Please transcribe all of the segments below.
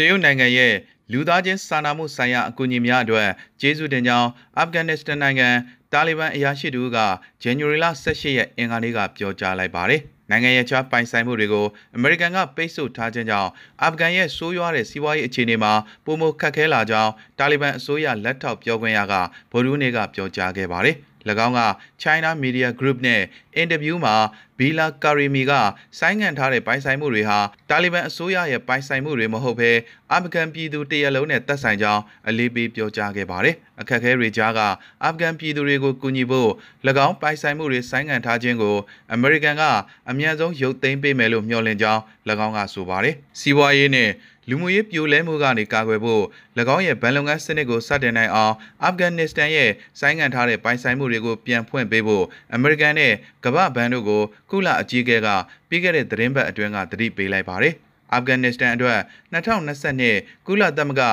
တရုတ်နိုင်ငံရဲ့လူသားချင်းစာနာမှုဆိုင်ရာအကူအညီများအတွက်ကျေးဇူးတင်ကြောင်းအာဖဂန်နစ္စတန်နိုင်ငံတာလီဘန်အရာရှိတူကဇန်နဝါရီလ18ရက်အင်္ဂါနေ့ကပြောကြားလိုက်ပါတယ်။နိုင်ငံရဲ့ခြားပိုင်ဆိုင်မှုတွေကိုအမေရိကန်ကပိတ်ဆို့ထားခြင်းကြောင့်အာဖဂန်ရဲ့ဆိုးရွားတဲ့စီးပွားရေးအခြေအနေမှာပုံမခက်ခဲလာကြောင်းတာလီဘန်အစိုးရလက်ထောက်ပြောခွင့်ရကဗိုလ်ရူးနေကပြောကြားခဲ့ပါတယ်။၎ င်းက China Media Group နဲ့အင်တာဗျူးမှာဘီလာကာရီမီကဆိုင်းငံ့ထားတဲ့ပိုင်ဆိုင်မှုတွေဟာတာလီဘန်အစိုးရရဲ့ပိုင်ဆိုင်မှုတွေမဟုတ်ဘဲအာဖဂန်ပြည်သူတရလုံးနဲ့သက်ဆိုင်ကြောင်းအလေးပေးပြောကြားခဲ့ပါတယ်။အခက်အခဲတွေကြားကအာဖဂန်ပြည်သူတွေကိုကူညီဖို့၎င်းပိုင်ဆိုင်မှုတွေဆိုင်းငံ့ထားခြင်းကိုအမေရိကန်ကအမြန်ဆုံးရုပ်သိမ်းပေးမယ်လို့မျှော်လင့်ကြောင်း၎င်းကဆိုပါတယ်။စီးပွားရေးနဲ့ လူမှုရေးပြိုလဲမှုကနေကာကွယ်ဖို့၎င်းရဲ့ဗန်လုံငန်းစနစ်ကိုစတင်နိုင်အောင်အာဖဂန်နစ္စတန်ရဲ့ဆိုင်းငံ့ထားတဲ့ပိုင်ဆိုင်မှုတွေကိုပြန်ဖွင့်ပေးဖို့အမေရိကန်နဲ့ကမ္ဘာဘဏ်တို့ကိုကုလအကြီးအကဲကပြီးခဲ့တဲ့သတင်းပတ်အတွင်းကသတိပေးလိုက်ပါတယ်။အာဖဂန်နစ္စတန်အတွက်2022ကုလသမဂ္ဂ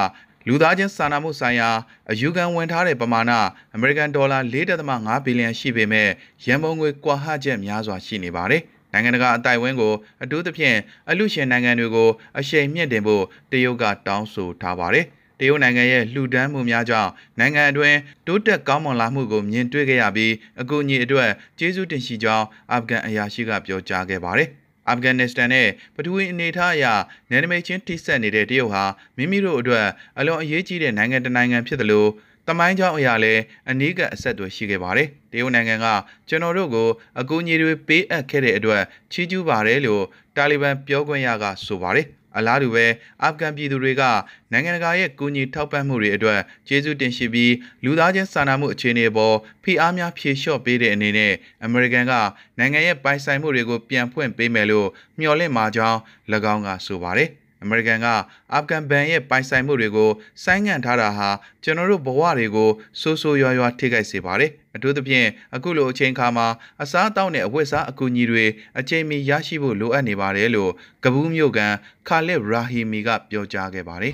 လူသားချင်းစာနာမှုဆိုင်ရာအယူခံဝင်ထားတဲ့ပမာဏအမေရိကန်ဒေါ်လာ4.5ဘီလီယံရှိပေမဲ့ရန်ပုံငွေကွာဟချက်များစွာရှိနေပါတယ်။ နိုင်ငံတကာအတိုင်းဝန်းကိုအထူးသဖြင့်အလူရှင်နိုင်ငံတွေကိုအရှိန်မြင့်တင်ဖို့တရုတ်ကတောင်းဆိုထားပါတယ်။တရုတ်နိုင်ငံရဲ့လှူဒန်းမှုများကြောင့်နိုင်ငံအတွင်းတိုးတက်ကောင်းမွန်လာမှုကိုမြင်တွေ့ခဲ့ရပြီးအကူအညီအတွက်ကျေးဇူးတင်ရှိကြောင်းအာဖဂန်အရာရှိကပြောကြားခဲ့ပါတယ်။အာဖဂန်နစ္စတန်နဲ့ပထဝီအနေအထားအရနယ်နိမိတ်ချင်းထိစပ်နေတဲ့တရုတ်ဟာမိမိတို့အတွက်အလွန်အရေးကြီးတဲ့နိုင်ငံတစ်နိုင်ငံဖြစ်တယ်လို့ တမိုင်းကြောင်းအရာလည်းအနည်းကအဆက်အသွယ်ရှိခဲ့ပါတယ်။တရုတ်နိုင်ငံကကျွန်တော်တို့ကိုအကူအညီတွေပေးအပ်ခဲ့တဲ့အတွက်ချီးကျူးပါတယ်လို့တာလီဘန်ပြောခွင့်ရကဆိုပါတယ်။အလားတူပဲအာဖဂန်ပြည်သူတွေကနိုင်ငံတကာရဲ့ကူညီထောက်ပံ့မှုတွေအတွက်ကျေးဇူးတင်ရှိပြီးလူသားချင်းစာနာမှုအခြေအနေပေါ်ဖိအားများဖြေလျှော့ပေးတဲ့အနေနဲ့အမေရိကန်ကနိုင်ငံရဲ့ပိုင်ဆိုင်မှုတွေကိုပြန်ဖွင့်ပေးမယ်လို့မျှော်လင့်မှာကြောင်း၎င်းကဆိုပါတယ်။ အမေရိကန်ကအာဖဂန်ဘဏ်ရဲ့ပိုင်ဆိုင်မှုတွေကိုဆိုင်းငံ့ထားတာဟာကျွန်တော်တို့ဘဝတွေကိုဆိုးဆိုးရွားရွားထိခိုက်စေပါတယ်အထူးသဖြင့်အခုလိုအချိန်ခါမှာအစားအသောက်နဲ့အဝတ်စားအကူအညီတွေအချိန်မီရရှိဖို့လိုအပ်နေပါတယ်လို့ကဘူးမြို့ကန်ခါလစ်ရာဟီမီကပြောကြားခဲ့ပါတယ်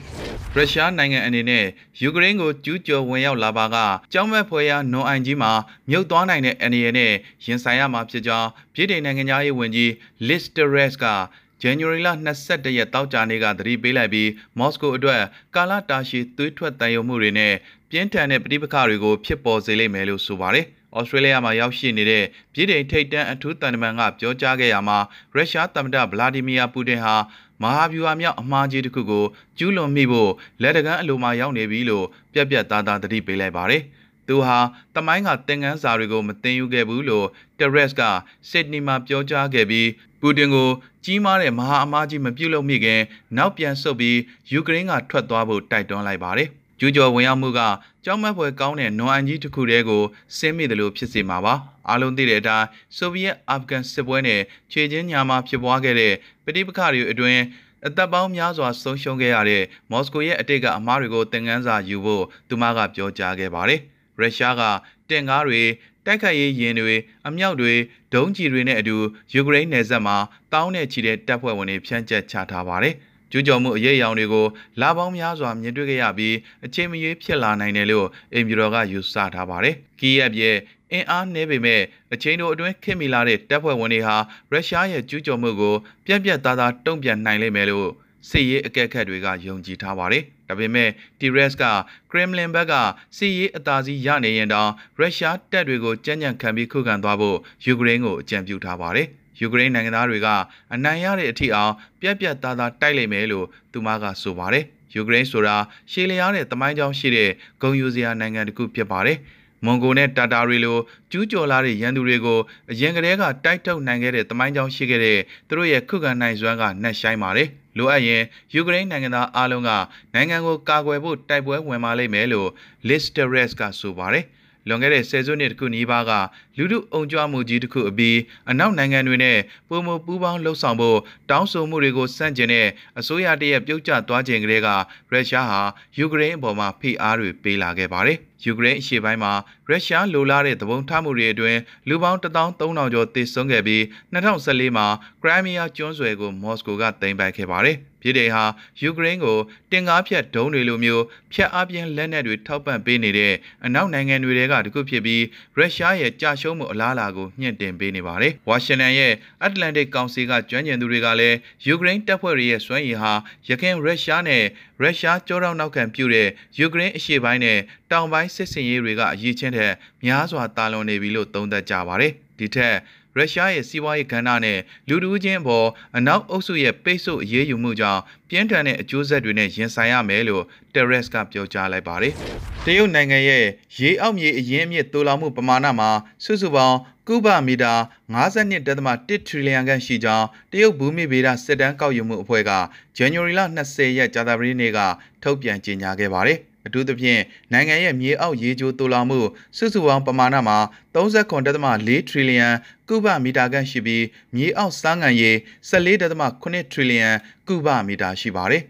ရုရှားနိုင်ငံအနေနဲ့ယူကရိန်းကိုကျူးကျော်ဝင်ရောက်လာပါကကြောင်းမဲ့ဖွဲရနွန်အိုင်ကြီးမှာမြုပ်သွားနိုင်တဲ့အနေနဲ့ရင်ဆိုင်ရမှာဖြစ်ကြောင်းပြည်ထောင်နိုင်ငံသားရေးဝန်ကြီးလစ်စတရက်စ်က ဇန်နဝါရီလ22ရက်တောက်ကြနေ့ကသတိပေးလိုက်ပြီးမော်စကိုအတွက်ကာလတာရှည်သွေးထွက်တန်ရုံမှုတွေနဲ့ပြင်းထန်တဲ့ပဋိပက္ခတွေကိုဖြစ်ပေါ်စေလိမ့်မယ်လို့ဆိုပါတယ်။ဩစတြေးလျမှာရောက်ရှိနေတဲ့ပြည်ထောင်ထိပ်တန်းအထူးတန်တမန်ကပြောကြားခဲ့ရမှာရုရှားသမ္မတဗလာဒီမီယာပူတင်ဟာမဟာဗျူဟာမြောက်အမှားကြီးတစ်ခုကိုကျူးလွန်မိဖို့လက်တကမ်းအလိုမှာရောက်နေပြီလို့ပြက်ပြက်သားသားသတိပေးလိုက်ပါတယ်။ သူဟာတမိုင်းကသင်ခန်းစာတွေကိုမသင်ယူခဲ့ဘူးလို့တရက်စ်ကစစ်ဒနီမှာပြောကြားခဲ့ပြီးပူတင်ကိုကြီးမားတဲ့မဟာအမားကြီးမပြုတ်လို့မိခင်နောက်ပြန်ဆုတ်ပြီးယူကရိန်းကထွက်သွားဖို့တိုက်တွန်းလိုက်ပါတယ်။ကျူးကျော်ဝင်ရောက်မှုကကြောက်မက်ဖွယ်ကောင်းတဲ့နွန်အန်ကြီးတစ်ခုတည်းကိုဆင်းမိတယ်လို့ဖြစ်စေမှာပါ။အားလုံးသိတဲ့အတိုင်းဆိုဗီယက်အာဖဂန်စစ်ပွဲနဲ့ခြေချင်းညာမှာဖြစ်ပွားခဲ့တဲ့ပဋိပက္ခတွေအတွင်းအသက်ပေါင်းများစွာဆုံးရှုံးခဲ့ရတဲ့မော်စကိုရဲ့အတိတ်ကအမားတွေကိုသင်ခန်းစာယူဖို့သူမကပြောကြားခဲ့ပါတယ်။ ရုရှားကတင်ကားတွေတိုက်ခိုက်ရေးယာဉ်တွေအမြောက်တွေဒုံးကျည်တွေနဲ့အတူယူကရိန်းနယ်စပ်မှာတောင်းနဲ့ချီတဲ့တပ်ဖွဲ့ဝင်တွေဖြန့်ကျက်ချထားပါတယ်။ကျူးကျော်မှုအရေးအယောင်တွေကိုလာပေါင်းများစွာမြင်တွေ့ခဲ့ရပြီးအချိန်မရွေးဖြစ်လာနိုင်တယ်လို့အင်ဗျူရောကယူဆထားပါတယ်။ကီးယက်ရဲ့အင်အားနည်းပေမဲ့အချိန်တို့အတွင်းခင်မီလာတဲ့တပ်ဖွဲ့ဝင်တွေဟာရုရှားရဲ့ကျူးကျော်မှုကိုပြက်ပြက်သားသားတုံ့ပြန်နိုင်လိမ့်မယ်လို့စစ်ရေးအကဲခတ်တွေကယုံကြည်ထားပါတယ်။ ဒါပေမဲ့ T-Rex က Kremlin ဘက်ကစစ်ရေးအသာစီးရနေရင်တောင်ရုရှားတပ်တွေကိုကြမ်းကြမ်းခံပြီးခုခံသွားဖို့ယူကရိန်းကိုအကြံပြုထားပါတယ်။ယူကရိန်းနိုင်ငံသားတွေကအနိုင်ရတဲ့အထိအောင်ပြက်ပြက်သားသားတိုက်လိမ့်မယ်လို့သူမကဆိုပါတယ်။ယူကရိန်းဆိုတာရှေးလျားတဲ့တမိုင်းကြောင်းရှိတဲ့ဂုံယူစရာနိုင်ငံတစ်ခုဖြစ်ပါတယ်။ မွန်ဂိုနဲ့တာတာတွေလိုကျူးကျော်လာတဲ့ရန်သူတွေကိုအရင်ကတည်းကတိုက်ထုတ်နိုင်ခဲ့တဲ့တမိုင်းကြောင်းရှိခဲ့တဲ့သူတို့ရဲ့ခုခံနိုင်စွမ်းကနှက်ဆိုင်ပါတယ်။လိုအပ်ရင်ယူကရိန်းနိုင်ငံသားအားလုံးကနိုင်ငံကိုကာကွယ်ဖို့တိုက်ပွဲဝင်ပါလိမ့်မယ်လို့ Listeres ကဆိုပါတယ်။ လွန်ခဲ့တဲ့ဆယ်စုနှစ်တခုနီးပါးကလူထုအုံကြွမှုကြီးတစ်ခုအပြီးအနောက်နိုင်ငံတွေနဲ့ပုံမပူးပေါင်းလှုပ်ဆောင်ဖို့တောင်းဆိုမှုတွေကိုစန့်ကျင်တဲ့အစိုးရတရက်ပြုတ်ကျသွားခြင်းကလေးကရုရှားဟာယူကရိန်းအပေါ်မှာဖိအားတွေပေးလာခဲ့ပါတယ်။ယူကရိန်းအရှေ့ပိုင်းမှာရုရှားလိုလားတဲ့သဘုံထမှုတွေအတွင်းလူပေါင်း1300ကျော်သေဆုံးခဲ့ပြီး2014မှာခရိုင်းမီးယားကျွန်းဆွယ်ကိုမော်စကိုကသိမ်းပိုက်ခဲ့ပါတယ်။ ပြည်ထောင်ဟာယူကရိန်းကိုတင်ကားဖြတ်ဒုံးတွေလိုမျိုးဖျက်အားပြင်းလက်နက်တွေထောက်ပံ့ပေးနေတဲ့အနောက်နိုင်ငံတွေကတခုဖြစ်ပြီးရုရှားရဲ့ကြာရှုံးမှုအလားအလာကိုညှင့်တင်ပေးနေပါတယ်။ဝါရှင်တန်ရဲ့အတ္တလန်တစ်ကောင်စီကကျွမ်းကျင်သူတွေကလည်းယူကရိန်းတပ်ဖွဲ့တွေရဲ့စွမ်းရည်ဟာရခိုင်ရုရှားနဲ့ရုရှားကြောတော့နောက်ခံပြုတဲ့ယူကရိန်းအရှေ့ပိုင်းနဲ့တောင်ပိုင်းစစ်စင်ရေးတွေကအရေးချင်းတဲ့များစွာတာလွန်နေပြီလို့သုံးသပ်ကြပါတယ်။ဒီထက် ရုရှားရဲ့စီးပွားရေးကဏ္ဍနဲ့လူတူးချင်းအပေါ်အနောက်အုပ်စုရဲ့ပိတ်ဆို့အရေးယူမှုကြောင့်ပြင်းထန်တဲ့အကျိုးဆက်တွေနဲ့ရင်ဆိုင်ရမယ်လို့တက်ရက်စ်ကပြောကြားလိုက်ပါတယ်။တရုတ်နိုင်ငံရဲ့ရေအောက်မြေအရင်းအမြစ်တိုးလောင်မှုပမာဏမှာစုစုပေါင်းကုဗမီတာ52.1ထရီလီယံခန့်ရှိကြောင်းတရုတ်ဘူမိဗေဒစစ်တမ်းကောက်ယူမှုအဖွဲ့ကဇန်နဝါရီလ20ရက်ကြာသပတေးနေ့ကထုတ်ပြန်ကြေညာခဲ့ပါတယ်။ အထူးသဖြင့်နိုင်ငံရဲ့မြေအောက်ရေချိုးတူလောင်မှုစုစုပေါင်းပမာဏမှာ39.4ထရီလီယံကုဗမီတာခန့်ရှိပြီးမြေအောက်စားငံရေ14.8ထရီလီယံကုဗမီတာရှိပါတယ်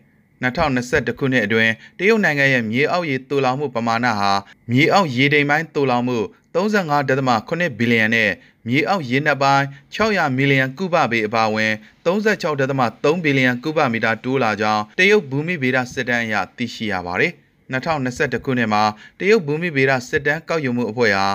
2021ခုနှစ်အတွင်းတရုတ်နိုင်ငံရဲ့မြေအောက်ရေတူလောင်မှုပမာဏဟာမြေအောက်ရေတိမ်ပိုင်းတူလောင်မှု35.8ဘီလီယံနဲ့မြေအောက်ရေနက်ပိုင်း600မီလီယံကုဗပေအပါအဝင်36.3ဘီလီယံကုဗမီတာတိုးလာကြောင်းတရုတ်ဘူမိဗေဒစစ်တမ်းအရသိရှိရပါတယ် 2021ခုနှစ်မှာတရုတ်ဘူမိဗေဒစစ်တမ်းကောက်ယူမှုအဖွဲ့ဟာ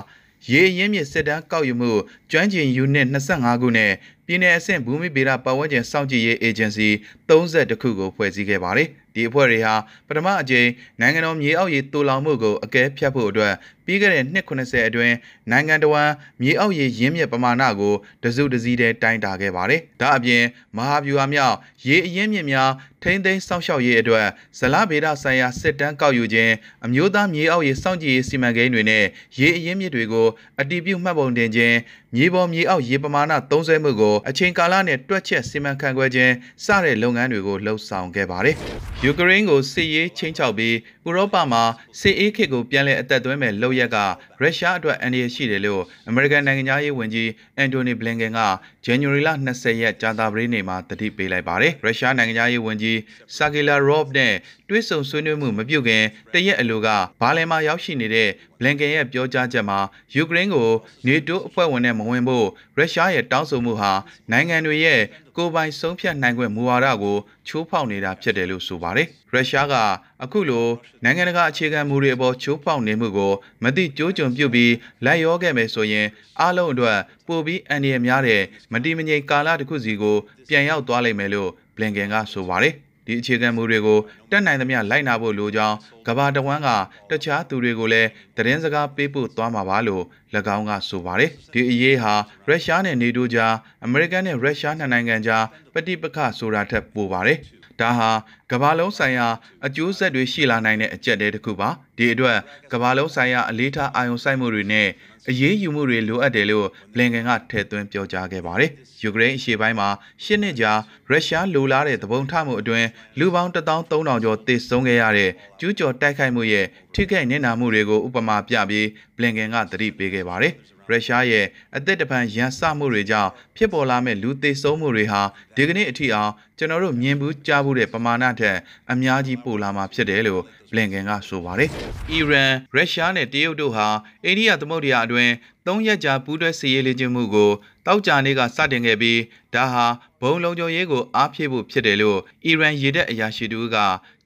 ရေရင်းမြစ်စစ်တမ်းကောက်ယူမှုကျွမ်းကျင်ယူနစ်25ခုနဲ့ပြည်내အဆင့်ဘူမိဗေဒပတ်ဝန်းကျင်စောင့်ကြည့်ရေးအေဂျင်စီ30ခုကိုဖွဲ့စည်းခဲ့ပါတယ်။ဒီအဖွဲ့တွေဟာပထမအကြိမ်နိုင်ငံတော်မြေအောက်ရေတူလောင်မှုကိုအကဲဖြတ်ဖို့အတွက် ပြီးခဲ့တဲ့နှစ်90အတွင်းနိုင်ငံတော်ဝန်မြေအောက်ရေရင်းမြစ်ပမာဏကိုတစုတစည်းတည်းတိုင်းတာခဲ့ပါတယ်။ဒါအပြင်မဟာဗျူဟာမြောက်ရေအရင်းမြစ်များထိမ့်သိမ်းစောင့်ရှောက်ရေးအတွက်ဇလဗေဒဆိုင်ရာစစ်တမ်းကောက်ယူခြင်းအမျိုးသားမြေအောက်ရေစောင့်ကြည့်ရေးစီမံကိန်းတွေနဲ့ရေအရင်းမြစ်တွေကိုအတည်ပြုမှတ်ပုံတင်ခြင်းမြေပေါ်မြေအောက်ရေပမာဏသုံးစွဲမှုကိုအချိန်ကာလနဲ့တွက်ချက်စီမံခန့်ခွဲခြင်းစတဲ့လုပ်ငန်းတွေကိုလှုပ်ဆောင်ခဲ့ပါတယ်။ယူကရိန်းကိုစစ်ရေးချင်းချောက်ပြီး ဥရောပမှာစစ်အေးခေတ်ကိုပြန်လည်အသက်သွင်းမဲ့လုပ်ရက်ကရုရှားအတွက်အန္တရာယ်ရှိတယ်လို့အမေရိကန်နိုင်ငံသားရေးဝန်ကြီးအန်တိုနီဘလင်ကန်ကဇန်နဝါရီလ20ရက်ကြာသပတေးနေ့မှာတတိပေးလိုက်ပါတယ်။ရုရှားနိုင်ငံသားရေးဝန်ကြီးဆာဂီလာရော့ဘ်နဲ့ တွဲဆုံဆွေးနွေးမှုမပြုခင်တရက်အလိုကဘာလင်မှာရောက်ရှိနေတဲ့ဘလင်ကန်ရဲ့ပြောကြားချက်မှာယူကရိန်းကိုနေတိုးအဖွဲ့ဝင်နဲ့မဝင်ဖို့ရုရှားရဲ့တောင်းဆိုမှုဟာနိုင်ငံတွေရဲ့ကိုယ်ပိုင်ဆုံးဖြတ်နိုင်ခွင့်မူဝါဒကိုချိုးဖောက်နေတာဖြစ်တယ်လို့ဆိုပါတယ်။ရုရှားကအခုလိုနိုင်ငံတကာအခြေခံမူတွေအပေါ်ချိုးဖောက်နေမှုကိုမသိကြိုးကြုံပြုပြီးလိုက်ရောခဲ့မယ်ဆိုရင်အားလုံးအတွက်ပိုပြီးအန္တရာယ်များတဲ့မတိမငြိမ်ကာလတစ်ခုစီကိုပြန်ရောက်သွားလိမ့်မယ်လို့ဘလင်ကန်ကဆိုပါတယ်။ ဒီအခြေခံမူတွေကိုတက်နိုင်သမျှလိုက်နာဖို့လိုကြောင်းကဘာတဝမ်းကတခြားသူတွေကိုလည်းသတင်းစကားပေးပို့သွားမှာပါလို့၎င်းကဆိုပါတယ်ဒီအရေးဟာရုရှားနဲ့နေတိုးကြားအမေရိကန်နဲ့ရုရှားနှစ်နိုင်ငံကြားပဋိပက္ခဆိုတာထက်ပိုပါတယ် ဒါဟာကမ္ဘာလုံးဆိုင်ရာအကျိုးဆက်တွေရှိလာနိုင်တဲ့အကြက်တဲတစ်ခုပါဒီအတွက်ကမ္ဘာလုံးဆိုင်ရာအလေးထားအာရုံစိုက်မှုတွေနဲ့အရေးယူမှုတွေလိုအပ်တယ်လို့ဘလင်ကန်ကထည့်သွင်းပြောကြားခဲ့ပါတယ်။ယူကရိန်းအရှေ့ပိုင်းမှာရှစ်နှစ်ကြာရုရှားလိုလားတဲ့သဘုံထမှုအတွင်းလူပေါင်း13000ကျော်သေဆုံးခဲ့ရတဲ့ကျူးကျော်တိုက်ခိုက်မှုရဲ့ထိခိုက်နစ်နာမှုတွေကိုဥပမာပြပြီးဘလင်ကန်ကသတိပေးခဲ့ပါတယ်။ ရုရှားရဲ့အသက်တပံရန်စမှုတွေကြောင့်ဖြစ်ပေါ်လာမဲ့လူသေဆုံးမှုတွေဟာဒီကနေ့အထိအောင်ကျွန်တော်တို့မြင်ဘူးကြားဘူးတဲ့ပမာဏထက်အများကြီးပိုလာမှာဖြစ်တယ်လို့ဘလင်ကန်ကဆိုပါတယ်။အီရန်၊ရုရှားနဲ့တရုတ်တို့ဟာအိန္ဒိယသမုဒ္ဒရာအတွင်း၃ရက်ကြာပူးတွဲစစ်ရေးလေ့ကျင့်မှုကိုတောက်ကြနေ့ကစတင်ခဲ့ပြီးဒါဟာဘုံလုံးကျော်ရေးကိုအားဖြည့်ဖို့ဖြစ်တယ်လို့အီရန်ရေတပ်အရာရှိတူက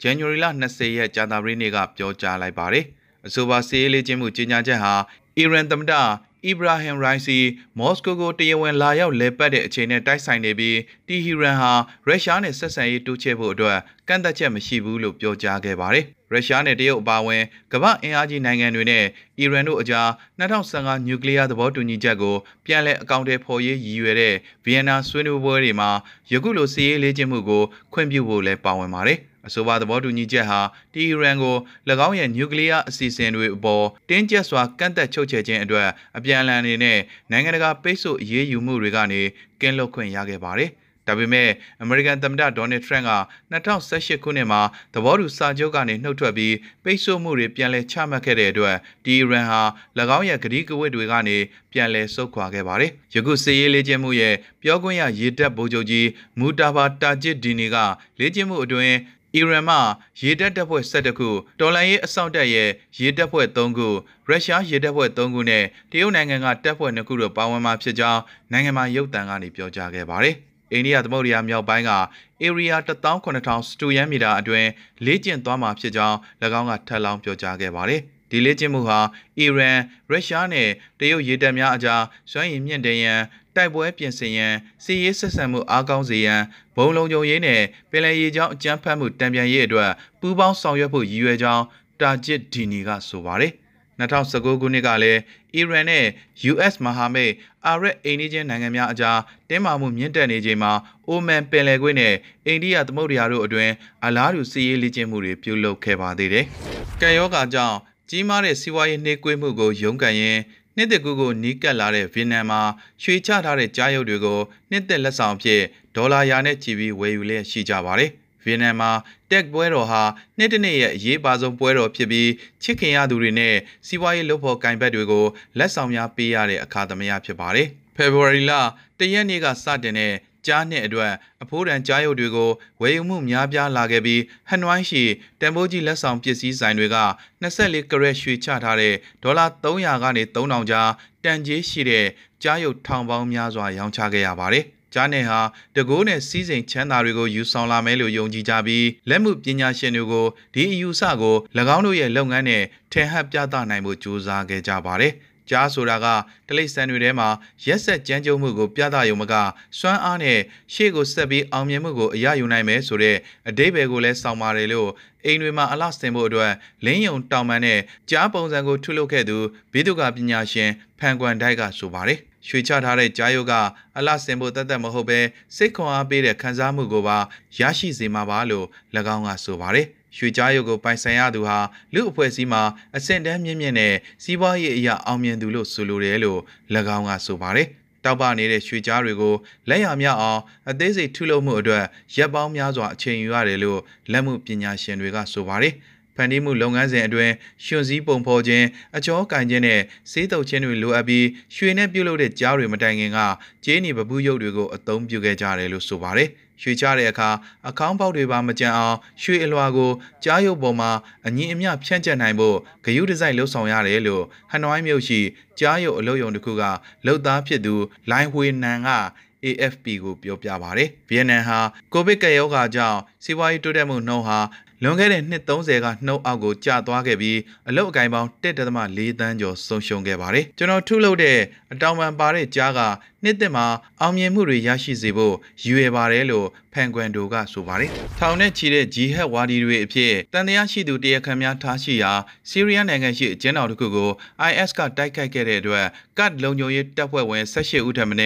ဇန်နဝါရီလ20ရက်ကြာသပတေးနေ့ကပြောကြားလိုက်ပါတယ်။အဆိုပါစစ်ရေးလေ့ကျင့်မှုကြီးညာချက်ဟာအီရန်သမ္မတ အီဘရာဟင်ရိုင်စီမော်စကိုကိုတရားဝင်လာရောက်လဲပတ်တဲ့အချိန်နဲ့တိုက်ဆိုင်နေပြီးတီဟီရန်ဟာရုရှားနဲ့ဆက်ဆံရေးတိုးချဲ့ဖို့အတွက်ကန့်သက်ချက်မရှိဘူးလို့ပြောကြားခဲ့ပါတယ်။ရုရှားနဲ့တရုတ်အပါအဝင်ကမ္ဘာအင်အားကြီးနိုင်ငံတွေနဲ့အီရန်တို့အကြား2015နျူကလ িয়ার သဘောတူညီချက်ကိုပြန်လည်အကောင့်ထဲပေါ်ရေးရည်ရွယ်တဲ့ဗီယက်နာဆွေးနွေးပွဲတွေမှာယခုလိုစီးရေးလေ့ကျင့်မှုကိုခွင့်ပြုဖို့လည်းပါဝင်ပါတယ်။ အဆိုပါသဘောတူညီချက်ဟာတီရန်ကို၎င်းရဲ့နျူကလ িয়ার အစီအစဉ်တွေအပေါ်တင်းကျပ်စွာကန့်သက်ချုပ်ချယ်ခြင်းအတွက်အပြန်အလှန်အနေနဲ့နိုင်ငံတကာပိတ်ဆို့အရေးယူမှုတွေကနေကင်းလွတ်ခွင့်ရခဲ့ပါတယ်။ဒါပေမဲ့အမေရိကန်သမ္မတဒေါ်နယ်ထရန့်က2018ခုနှစ်မှာသဘောတူစာချုပ်ကနေနှုတ်ထွက်ပြီးပိတ်ဆို့မှုတွေပြန်လည်ချမှတ်ခဲ့တဲ့အတွက်ဒီရန်ဟာ၎င်းရဲ့ကတိကဝတ်တွေကနေပြန်လည်ဆုတ်ခွာခဲ့ပါတယ်။ယခုစစ်ရေးလေ့ကျင့်မှုရဲ့ပြောခွင့်ရရေတပ်ဗိုလ်ချုပ်ကြီးမူတာဘာတာဂျစ်ဒီနီကလေ့ကျင့်မှုအတွင်း အီရန်မှရေတပ်တပ်ဖွဲ့12ခုတော်လန်ရေးအစောင့်တပ်ရဲ့ရေတပ်ဖွဲ့3ခုရုရှားရေတပ်ဖွဲ့3ခုနဲ့တရုတ်နိုင်ငံကတပ်ဖွဲ့2ခုတို့ပါဝင်မှာဖြစ်ကြောင်းနိုင်ငံမှာရုပ်သံကနေပြောကြားခဲ့ပါတယ်။အိန္ဒိယသမုဒ္ဒရာမြောက်ပိုင်းက area 18000စတူယန်မီတာအတွင်းလေ့ကျင့်သွားမှာဖြစ်ကြောင်း၎င်းကထပ်လောင်းပြောကြားခဲ့ပါတယ်။ဒီလေ့ကျင့်မှုဟာအီရန်ရုရှားနဲ့တရုတ်ရေတပ်များအကြားစွမ်းရည်မြင့်တင်ရန် တိုက်ပွဲပြင်ဆင်ရန်စီးရေးဆက်ဆံမှုအားကောင်းစေရန်ဘုံလုံးကြုံရေးနဲ့ပင်လယ်ရေကြောင်းအကြမ်းဖက်မှုတံပြန်ရေးအတွက်ပူးပေါင်းဆောင်ရွက်ဖို့ရည်ရွယ်ကြောင်းတာဂျစ်ဒီနီကဆိုပါတယ်2019ခုနှစ်ကလည်းအီရန်နဲ့ US မဟာမိတ်အာရက်အိန္ဒိချင်းနိုင်ငံများအကြားတင်းမာမှုမြင့်တက်နေချိန်မှာအိုမန်ပင်လယ်ကွေ့နဲ့အိန္ဒိယသမုဒ္ဒရာတို့အတွင်းအလားတူစီးရေးလေ့ကျင့်မှုတွေပြုလုပ်ခဲ့ပါသေးတယ်။ကံယောဂါကြောင့်ကြီးမားတဲ့စီးပွားရေးနှေးကွေးမှုကိုရုန်းကန်ရင်း နှစ်သက်ကူကိုနီးကပ်လာတဲ့ဗီယက်နမ်မှာရွှေချထားတဲ့ကြားရုပ်တွေကိုနှစ်သက်လက်ဆောင်ဖြစ်ဒေါ်လာရာနဲ့ချီပြီးဝယ်ယူလျက်ရှိကြပါတယ်။ဗီယက်နမ်မှာတက်ပွဲတော်ဟာနှစ်တနေ့ရဲ့အရေးပါဆုံးပွဲတော်ဖြစ်ပြီးချစ်ခင်ရသူတွေနဲ့စီးပွားရေးလုပ်ဖို့ကင်ဘက်တွေကိုလက်ဆောင်များပေးရတဲ့အခါသမယဖြစ်ပါတယ်။ဖေဖော်ဝါရီလတရက်နေ့ကစတင်တဲ့ ကြားနှစ်အတွက်အဖိုးတန်ကြားရုပ်တွေကိုဝယ်ယူမှုများပြားလာခဲ့ပြီးဟန်နဝိုင်းရှိတန်ဖိုးကြီးလက်ဆောင်ပစ္စည်းဆိုင်တွေက24ကရက်ရွှေချထားတဲ့ဒေါ်လာ300ကနေ3000ကျားတန်ကြေးရှိတဲ့ကြားရုပ်ထောင်ပေါင်းများစွာရောင်းချခဲ့ရပါတယ်။ကြားနယ်ဟာတကိုးနဲ့စီးစိမ်ချမ်းသာတွေကိုယူဆောင်လာမယ်လို့ယုံကြည်ကြပြီးလက်မှုပညာရှင်တွေကိုဒီအယူဆကို၎င်းတို့ရဲ့လုပ်ငန်းနဲ့ထင်ဟပ်ပြသနိုင်မှုကြိုးစားခဲ့ကြပါတယ်။ ကြားဆိုတာကတလိษံတွေထဲမှာရက်ဆက်ကြမ်းကြုတ်မှုကိုပြသရုံမကစွမ်းအားနဲ့ရှေ့ကိုဆက်ပြီးအောင်မြင်မှုကိုအရယူနိုင်မယ်ဆိုတဲ့အတိတ်ဘယ်ကိုလည်းစောင့်ပါတယ်လို့အိမ်တွေမှာအလှဆင်ဖို့အတွက်လင်းယုံတောင်ပန်းနဲ့ကြားပုံစံကိုထုတ်လုပ်ခဲ့သူဘိတုကပညာရှင်ဖန်ကွမ်ဒိုက်ကဆိုပါတယ်ရွှေချထားတဲ့ကြားရုပ်ကအလှဆင်ဖို့တတ်တတ်မဟုတ်ပဲစိတ်ခွန်အားပေးတဲ့ခံစားမှုကိုပါရရှိစေမှာပါလို့၎င်းကဆိုပါတယ်။ ရွှေကြားရုပ်ကိုပိုင်ဆိုင်ရသူဟာလူအဖွဲ့အစည်းမှာအဆင့်တန်းမြင့်မြင့်နဲ့စီးပွားရေးအရာအောင်မြင်သူလို့ဆိုလိုတယ်လို့၎င်းကဆိုပါတယ်။တောက်ပနေတဲ့ရွှေကြားတွေကိုလက်ရမြအောင်အသေးစိတ်ထုလုပ်မှုအတွက်ရပ်ပေါင်းများစွာအချိန်ယူရတယ်လို့လက်မှုပညာရှင်တွေကဆိုပါတယ်။ဖန်တီးမှုလုပ်ငန်းစဉ်အတွင်းရှင်စည်းပုံဖော်ခြင်းအကျော်ကင်ခြင်းနဲ့စေးတုပ်ခြင်းတွေလိုအပ်ပြီးရွှေနဲ့ပြုတ်လုပ်တဲ့ကြားတွေမတိုင်ခင်ကကျေးနီပပူးရုပ်တွေကိုအသုံးပြုခဲ့ကြတယ်လို့ဆိုပါတယ်။ ရွှေချတဲ့အခါအကောင်းပေါက်တွေပါမကြံအောင်ရွှေအလွှာကိုကြားရုပ်ပေါ်မှာအငင်းအမြဖြန့်ကျက်နိုင်ဖို့ဂယုဒီဇိုင်းလှုပ်ဆောင်ရတယ်လို့ဟနွိုင်းမြို့ရှိကြားရုပ်အလုပ်ရုံတစ်ခုကလှုပ်သားဖြစ်သူလိုင်းဝေနန်က AFP ကိုပြောပြပါဗျ။ဗီယက်နမ်ဟာကိုဗစ်ကပ်ရောဂါကြောင့်စီးပွားရေးတိုးတက်မှုနှုန်းဟာလွန်ခဲ့တဲ့နှစ်30ကနှုတ်အောက်ကိုကျသွားခဲ့ပြီးအလုတ်အကင်ပေါင်း1.4တန်းကျော်ဆုံးရှုံးခဲ့ပါတယ်ကျွန်တော်ထုလုပ်တဲ့အတောင်ပံပါတဲ့ကြားက နှစ်သက်မှာအောင်မြင်မှုတွေရရှိစေဖို့ရည်ရွယ်ပါတယ်လို့ဖန်ကွမ်ဒိုကဆိုပါတယ်ထောင်နဲ့ချီတဲ့ဂျီဟက်ဝါဒီတွေအဖြစ်တန်တရားရှိသူတရားခံများထားရှိရာဆီးရီးယားနိုင်ငံရှိအကျဉ်းတော်တစ်ခုကို IS ကတိုက်ခိုက်ခဲ့တဲ့အတွက်ကတ်လုံခြုံရေးတပ်ဖွဲ့ဝင်18ဦးထပ်မံ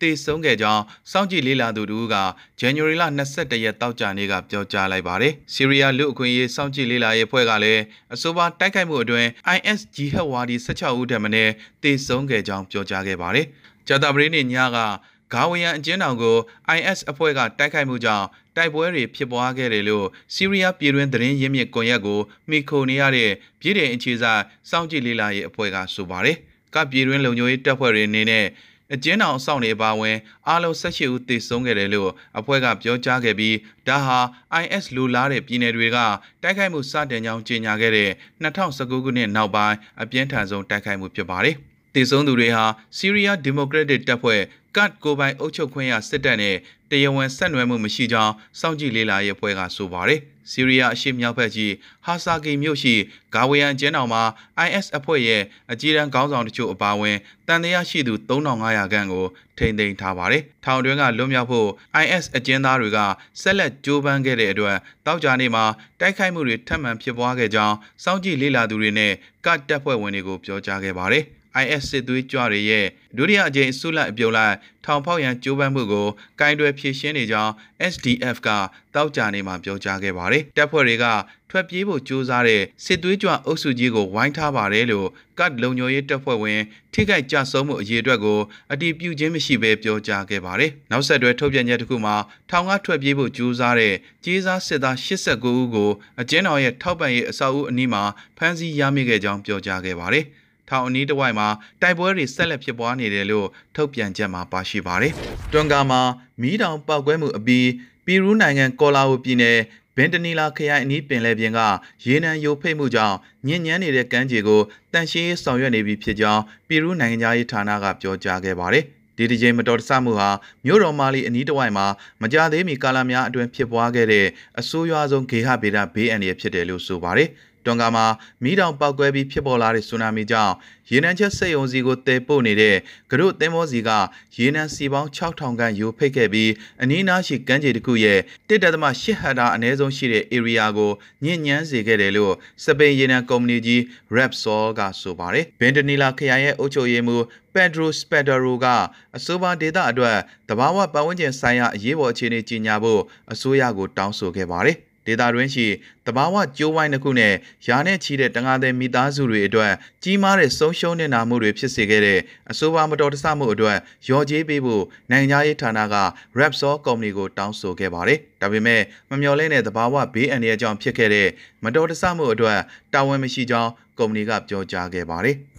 တေဆုံးခဲ့ကြောင်းစောင့်ကြည့်လေ့လာသူတို့ကဇန်နဝါရီလ22ရက်တောက်ကြနေ့ကပြောကြားလိုက်ပါတယ်ဆီးရီးယားလူအခွင့်အရေးစောင့်ကြည့်လေ့လာရေးအဖွဲ့ကလည်းအဆိုပါတိုက်ခိုက်မှုအတွင်း IS ဂျီဟက်ဝါဒီ16ဦးထပ်မံတေဆုံးခဲ့ကြောင်းပြောကြားခဲ့ပါတယ် ဂျာတာပရီနေညကဂါဝယန်အကျဉ်းထောင်ကို IS အဖွဲ့ကတိုက်ခိုက်မှုကြောင့်တိုက်ပွဲတွေဖြစ်ပွားခဲ့တယ်လို့ဆီးရီးယားပြည်တွင်းသတင်းရင်းမြစ်ကွန်ရက်ကိုမိခိုနေရတဲ့ပြည်ထောင်အခြေစိုက်စောင့်ကြည့်လေ့လာရေးအဖွဲ့ကဆိုပါတယ်။ကပြည်တွင်းလုံခြုံရေးတပ်ဖွဲ့တွေအနေနဲ့အကျဉ်းထောင်အဆောင်တွေပါဝင်အားလုံး18ဦးသေဆုံးခဲ့တယ်လို့အဖွဲ့ကပြောကြားခဲ့ပြီးဒါဟာ IS လူလားတဲ့ပြည်နယ်တွေကတိုက်ခိုက်မှုစတင်ကြောင်းကြေညာခဲ့တဲ့2019ခုနှစ်နောက်ပိုင်းအပြင်းထန်ဆုံးတိုက်ခိုက်မှုဖြစ်ပါတယ်။ တည်ဆုံးသူတွေဟာဆီးရီးယားဒီမိုကရက်တစ်တပ်ဖွဲ့ကတ်ကိုပိုင်အုပ်ချုပ်ခွင့်ရစစ်တပ်နဲ့တရားဝင်ဆက်နွယ်မှုမရှိကြောင်းစောင့်ကြည့်လေ့လာရေးအဖွဲ့ကဆိုပါတယ်။ဆီးရီးယားအရှေ့မြောက်ဘက်ကြီးဟာဆာကီမြို့ရှိဂါဝေယန်ကျင်းတော်မှာ IS အဖွဲ့ရဲ့အကြီးတန်းခေါင်းဆောင်တချို့အပါအဝင်တန်တရားရှိသူ3500ခန့်ကိုထိန်းသိမ်းထားပါတယ်။ထောင်တွင်းကလွတ်မြောက်ဖို့ IS အကျဉ်းသားတွေကဆက်လက်ကြိုးပမ်းခဲ့တဲ့အတွက်တောက်ကြနေ့မှာတိုက်ခိုက်မှုတွေထပ်မံဖြစ်ပွားခဲ့ကြောင်းစောင့်ကြည့်လေ့လာသူတွေနဲ့ကတ်တပ်ဖွဲ့ဝင်တွေကိုပြောကြားခဲ့ပါတယ်။ IS စစ်သွေးကြွတွေရဲ့ဒုတိယအကြိမ်ဆုလိုက်အပြုံလိုက်ထောင်ဖောက်ရန်ကြိုးပမ်းမှုကိုကင်တွယ်ဖြည့်ရှင်းနေကြောင်း SDF ကတောက်ကြနေမှာပြောကြားခဲ့ပါတယ်။တပ်ဖွဲ့တွေကထွက်ပြေးဖို့ကြိုးစားတဲ့စစ်သွေးကြွအုပ်စုကြီးကိုဝိုင်းထားပါတယ်လို့ကတ်လုံညိုရေးတပ်ဖွဲ့ဝင်ထိခိုက်ကြဆုံးမှုအရေးအတွက်ကိုအတည်ပြုခြင်းမရှိဘဲပြောကြားခဲ့ပါတယ်။နောက်ဆက်တွဲထုတ်ပြန်ချက်တစ်ခုမှာထောင်ကထွက်ပြေးဖို့ကြိုးစားတဲ့ကြေးစားစစ်သား89ဦးကိုအကျဉ်းတော်ရဲ့ထောက်ပံ့ရေးအဆောက်အဦအနီးမှာဖမ်းဆီးရမိခဲ့ကြောင်းပြောကြားခဲ့ပါတယ်။ ထောင်အနီးတစ်ဝိုက်မှာတိုက်ပွဲတွေဆက်လက်ဖြစ်ပွားနေတယ်လို့ထုတ်ပြန်ချက်မှာပါရှိပါတယ်။တွန်ကာမှာမီးတောင်ပောက်ကွဲမှုအပြီးပီရူးနိုင်ငံကော်လာဝိုပြည်နယ်ဘင်တနီလာခရိုင်အနီးပင်လယ်ပြင်ကရေနံယိုဖိတ်မှုကြောင့်ညဉ့်ညမ်းနေတဲ့ကမ်းခြေကိုတန်ရှင်းရေးဆောင်ရွက်နေပြီဖြစ်ကြောင်းပီရူးနိုင်ငံသားရေးဌာနကပြောကြားခဲ့ပါတယ်။ဒီဒီဂျင်မတော်တဆမှုဟာမြို့တော်မာလီအနီးတစ်ဝိုက်မှာမကြသေးမီကာလများအတွင်းဖြစ်ပွားခဲ့တဲ့အဆိုးရွားဆုံးဂေဟဗေဒဘေးအန္တရာယ်ဖြစ်တယ်လို့ဆိုပါတယ်။ တွန်ကာမှာမီးတောင်ပောက်ကွဲပြီးဖြစ်ပေါ်လာတဲ့ဆူနာမီကြောင့်ရေနံချက်စိတ်ုံစီကိုတည်ပို့နေတဲ့ကရုသင်းမောစီကရေနံစီပေါင်း6000ခန့်ယိုဖိတ်ခဲ့ပြီးအနီးနားရှိကမ်းခြေတစ်ခုရဲ့1.8ဟက်တာအနည်းဆုံးရှိတဲ့ area ကိုညဉ့်ညမ်းစေခဲ့တယ်လို့စပိန်ရေနံကုမ္ပဏီကြီး Repsol ကဆိုပါတယ်။ဘင်တနီလာခရိုင်ရဲ့အုပ်ချုပ်ရေးမှူး Pedro Spadaro ကအဆိုပါဒေတာအတွက်တဘာဝပတ်ဝန်းကျင်ဆိုင်ရာအရေးပေါ်အခြေအနေကြီးညာဖို့အစိုးရကိုတောင်းဆိုခဲ့ပါတယ်။ ဒေတာတွင်းရှိတဘာဝကျိုးဝိုင်းတစ်ခုနဲ့ယာနဲ့ချီတဲ့တငါတဲ့မိသားစုတွေအတွက်ကြီးမားတဲ့ဆုံးရှုံးနေတာမှုတွေဖြစ်စေခဲ့တဲ့အဆိုပါမတော်တဆမှုအတွက်ရော်ကြေးပေးဖို့နိုင်ငံရေးဌာနက Repsol ကုမ္ပဏီကိုတောင်းဆိုခဲ့ပါတယ်။ဒါပေမဲ့မမျှော်လင့်တဲ့တဘာဝဘေးအန္တရာယ်ကြောင့်ဖြစ်ခဲ့တဲ့မတော်တဆမှုအတွက်တာဝန်မရှိကြောင်းကုမ္ပဏီကပြောကြားခဲ့ပါတယ်။